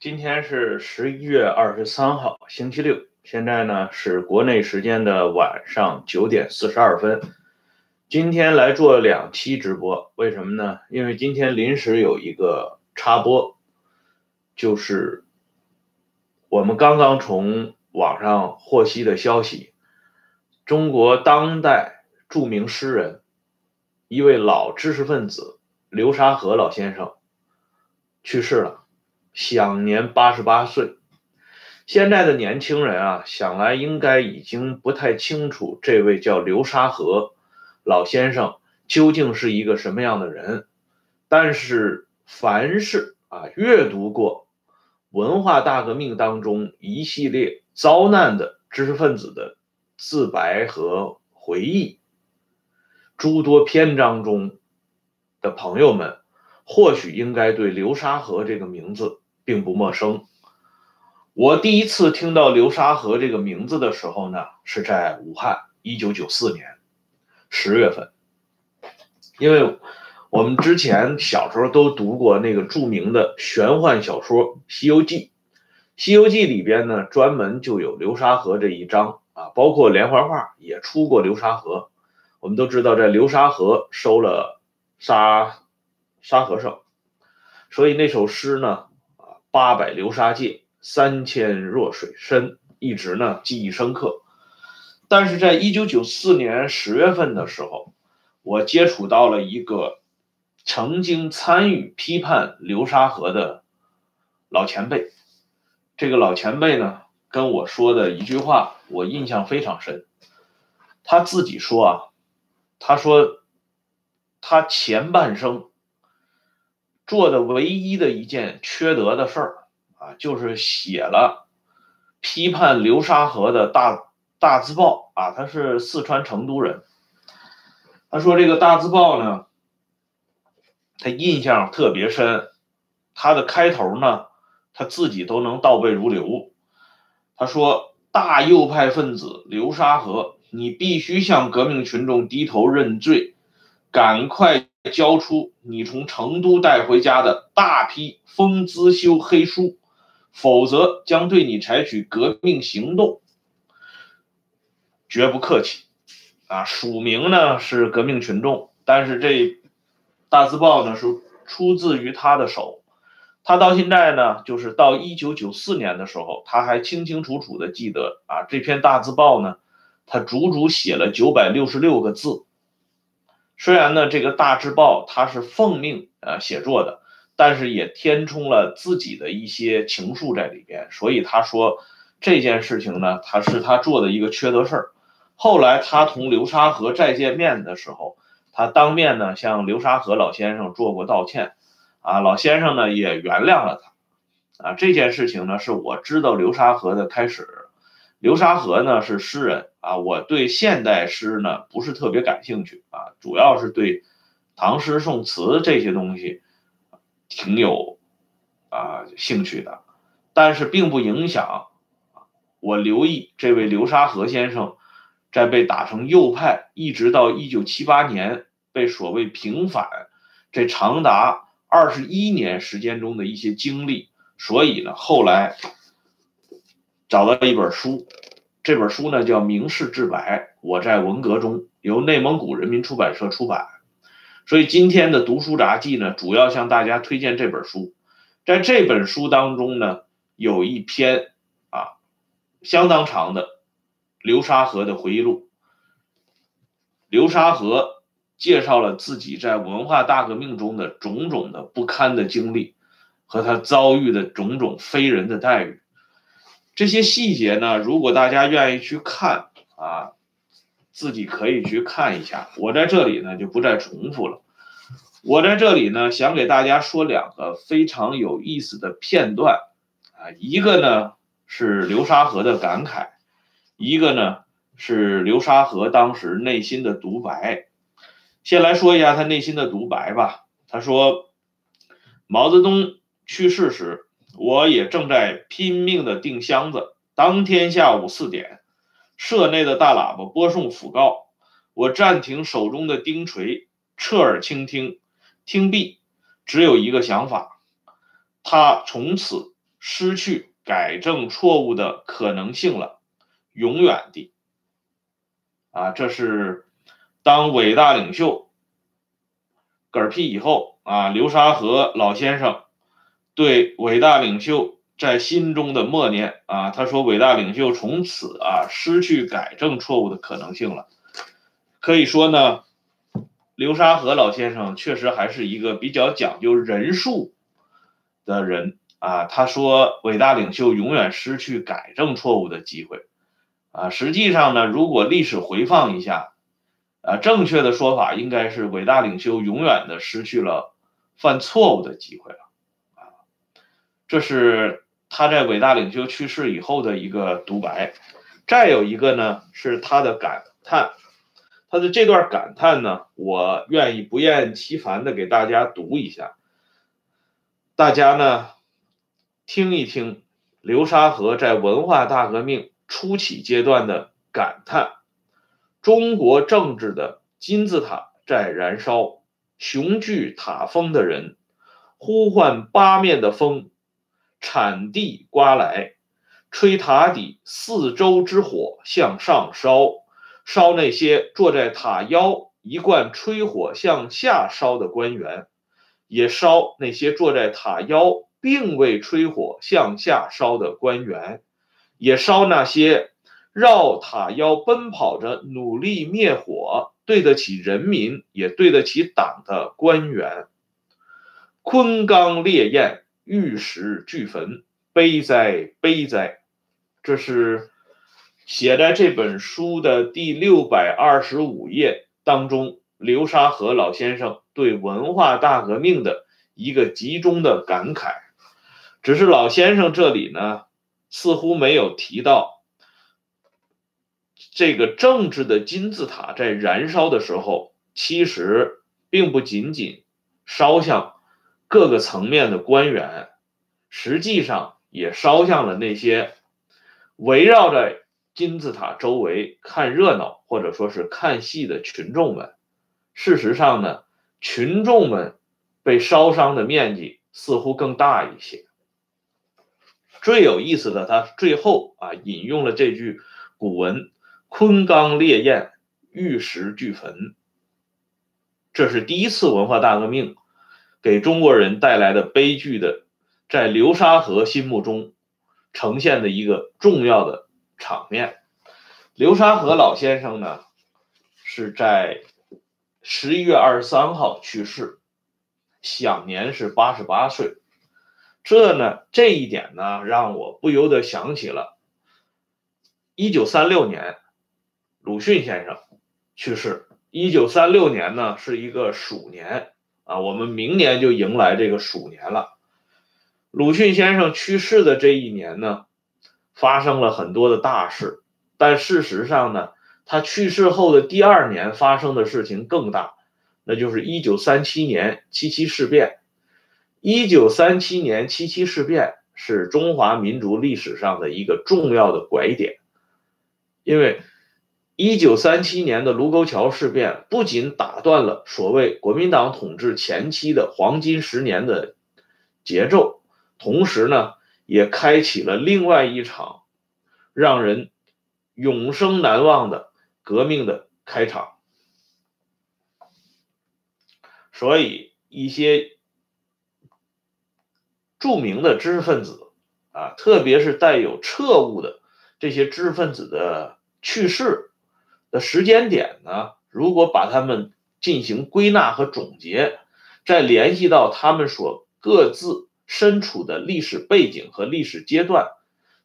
今天是十一月二十三号，星期六。现在呢是国内时间的晚上九点四十二分。今天来做两期直播，为什么呢？因为今天临时有一个插播，就是我们刚刚从网上获悉的消息，中国当代著名诗人、一位老知识分子流沙河老先生去世了。享年八十八岁。现在的年轻人啊，想来应该已经不太清楚这位叫流沙河老先生究竟是一个什么样的人。但是，凡是啊阅读过文化大革命当中一系列遭难的知识分子的自白和回忆诸多篇章中的朋友们，或许应该对流沙河这个名字。并不陌生。我第一次听到流沙河这个名字的时候呢，是在武汉，一九九四年十月份。因为我们之前小时候都读过那个著名的玄幻小说《西游记》，《西游记》里边呢专门就有流沙河这一章啊，包括连环画也出过流沙河。我们都知道，在流沙河收了沙沙和尚，所以那首诗呢。八百流沙界，三千弱水深，一直呢记忆深刻。但是在一九九四年十月份的时候，我接触到了一个曾经参与批判流沙河的老前辈。这个老前辈呢跟我说的一句话，我印象非常深。他自己说啊，他说他前半生。做的唯一的一件缺德的事儿啊，就是写了批判流沙河的大大字报啊。他是四川成都人，他说这个大字报呢，他印象特别深。他的开头呢，他自己都能倒背如流。他说：“大右派分子流沙河，你必须向革命群众低头认罪，赶快。”交出你从成都带回家的大批封资修黑书，否则将对你采取革命行动，绝不客气。啊，署名呢是革命群众，但是这大字报呢是出自于他的手。他到现在呢，就是到一九九四年的时候，他还清清楚楚的记得啊，这篇大字报呢，他足足写了九百六十六个字。虽然呢，这个大字报他是奉命呃写作的，但是也填充了自己的一些情愫在里边，所以他说这件事情呢，他是他做的一个缺德事儿。后来他同流沙河再见面的时候，他当面呢向流沙河老先生做过道歉，啊，老先生呢也原谅了他，啊，这件事情呢是我知道流沙河的开始。流沙河呢是诗人啊，我对现代诗呢不是特别感兴趣啊，主要是对唐诗宋词这些东西挺有啊兴趣的，但是并不影响我留意这位流沙河先生在被打成右派，一直到一九七八年被所谓平反这长达二十一年时间中的一些经历，所以呢后来。找到一本书，这本书呢叫《明世治白》，我在文革中由内蒙古人民出版社出版，所以今天的读书杂记呢，主要向大家推荐这本书。在这本书当中呢，有一篇啊相当长的流沙河的回忆录。流沙河介绍了自己在文化大革命中的种种的不堪的经历，和他遭遇的种种非人的待遇。这些细节呢，如果大家愿意去看啊，自己可以去看一下。我在这里呢就不再重复了。我在这里呢想给大家说两个非常有意思的片段啊，一个呢是流沙河的感慨，一个呢是流沙河当时内心的独白。先来说一下他内心的独白吧。他说，毛泽东去世时。我也正在拼命的订箱子。当天下午四点，社内的大喇叭播送讣告。我暂停手中的钉锤，侧耳倾听。听毕，只有一个想法：他从此失去改正错误的可能性了，永远的。啊，这是当伟大领袖嗝屁以后啊，流沙河老先生对伟大领袖在心中的默念啊，他说伟大领袖从此啊失去改正错误的可能性了。可以说呢。流沙河老先生确实还是一个比较讲究人数的人啊。他说：“伟大领袖永远失去改正错误的机会。”啊，实际上呢，如果历史回放一下，啊，正确的说法应该是伟大领袖永远的失去了犯错误的机会了。这是他在伟大领袖去世以后的一个独白。再有一个呢，是他的感叹。他的这段感叹呢，我愿意不厌其烦的给大家读一下，大家呢听一听流沙河在文化大革命初期阶段的感叹：中国政治的金字塔在燃烧，雄踞塔峰的人呼唤八面的风，铲地刮来，吹塔底四周之火向上烧。烧那些坐在塔腰一贯吹火向下烧的官员，也烧那些坐在塔腰并未吹火向下烧的官员，也烧那些绕塔腰奔跑着努力灭火、对得起人民也对得起党的官员。昆冈烈焰，玉石俱焚，悲哉悲哉！这是。写在这本书的第六百二十五页当中，流沙河老先生对文化大革命的一个集中的感慨。只是老先生这里呢，似乎没有提到这个政治的金字塔在燃烧的时候，其实并不仅仅烧向各个层面的官员，实际上也烧向了那些围绕着。金字塔周围看热闹或者说是看戏的群众们，事实上呢，群众们被烧伤的面积似乎更大一些。最有意思的，他最后啊引用了这句古文：“昆冈烈焰，玉石俱焚。”这是第一次文化大革命给中国人带来的悲剧的，在流沙河心目中呈现的一个重要的。场面，流沙河老先生呢，是在十一月二十三号去世，享年是八十八岁。这呢，这一点呢，让我不由得想起了，一九三六年，鲁迅先生去世。一九三六年呢，是一个鼠年啊，我们明年就迎来这个鼠年了。鲁迅先生去世的这一年呢。发生了很多的大事，但事实上呢，他去世后的第二年发生的事情更大，那就是一九三七年七七事变。一九三七年七七事变是中华民族历史上的一个重要的拐点，因为一九三七年的卢沟桥事变不仅打断了所谓国民党统治前期的黄金十年的节奏，同时呢。也开启了另外一场让人永生难忘的革命的开场，所以一些著名的知识分子啊，特别是带有彻悟的这些知识分子的去世的时间点呢，如果把它们进行归纳和总结，再联系到他们所各自。身处的历史背景和历史阶段，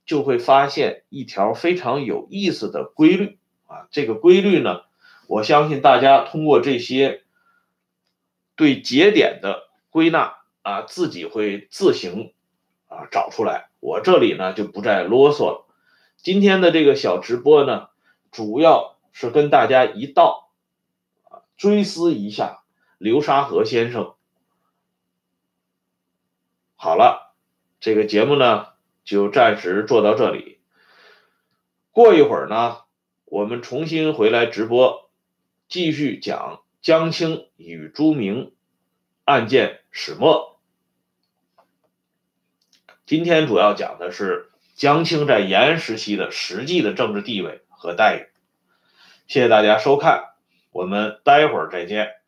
就会发现一条非常有意思的规律啊！这个规律呢，我相信大家通过这些对节点的归纳啊，自己会自行啊找出来。我这里呢就不再啰嗦了。今天的这个小直播呢，主要是跟大家一道啊追思一下流沙河先生。好了，这个节目呢就暂时做到这里。过一会儿呢，我们重新回来直播，继续讲江青与朱明案件始末。今天主要讲的是江青在延安时期的实际的政治地位和待遇。谢谢大家收看，我们待会儿再见。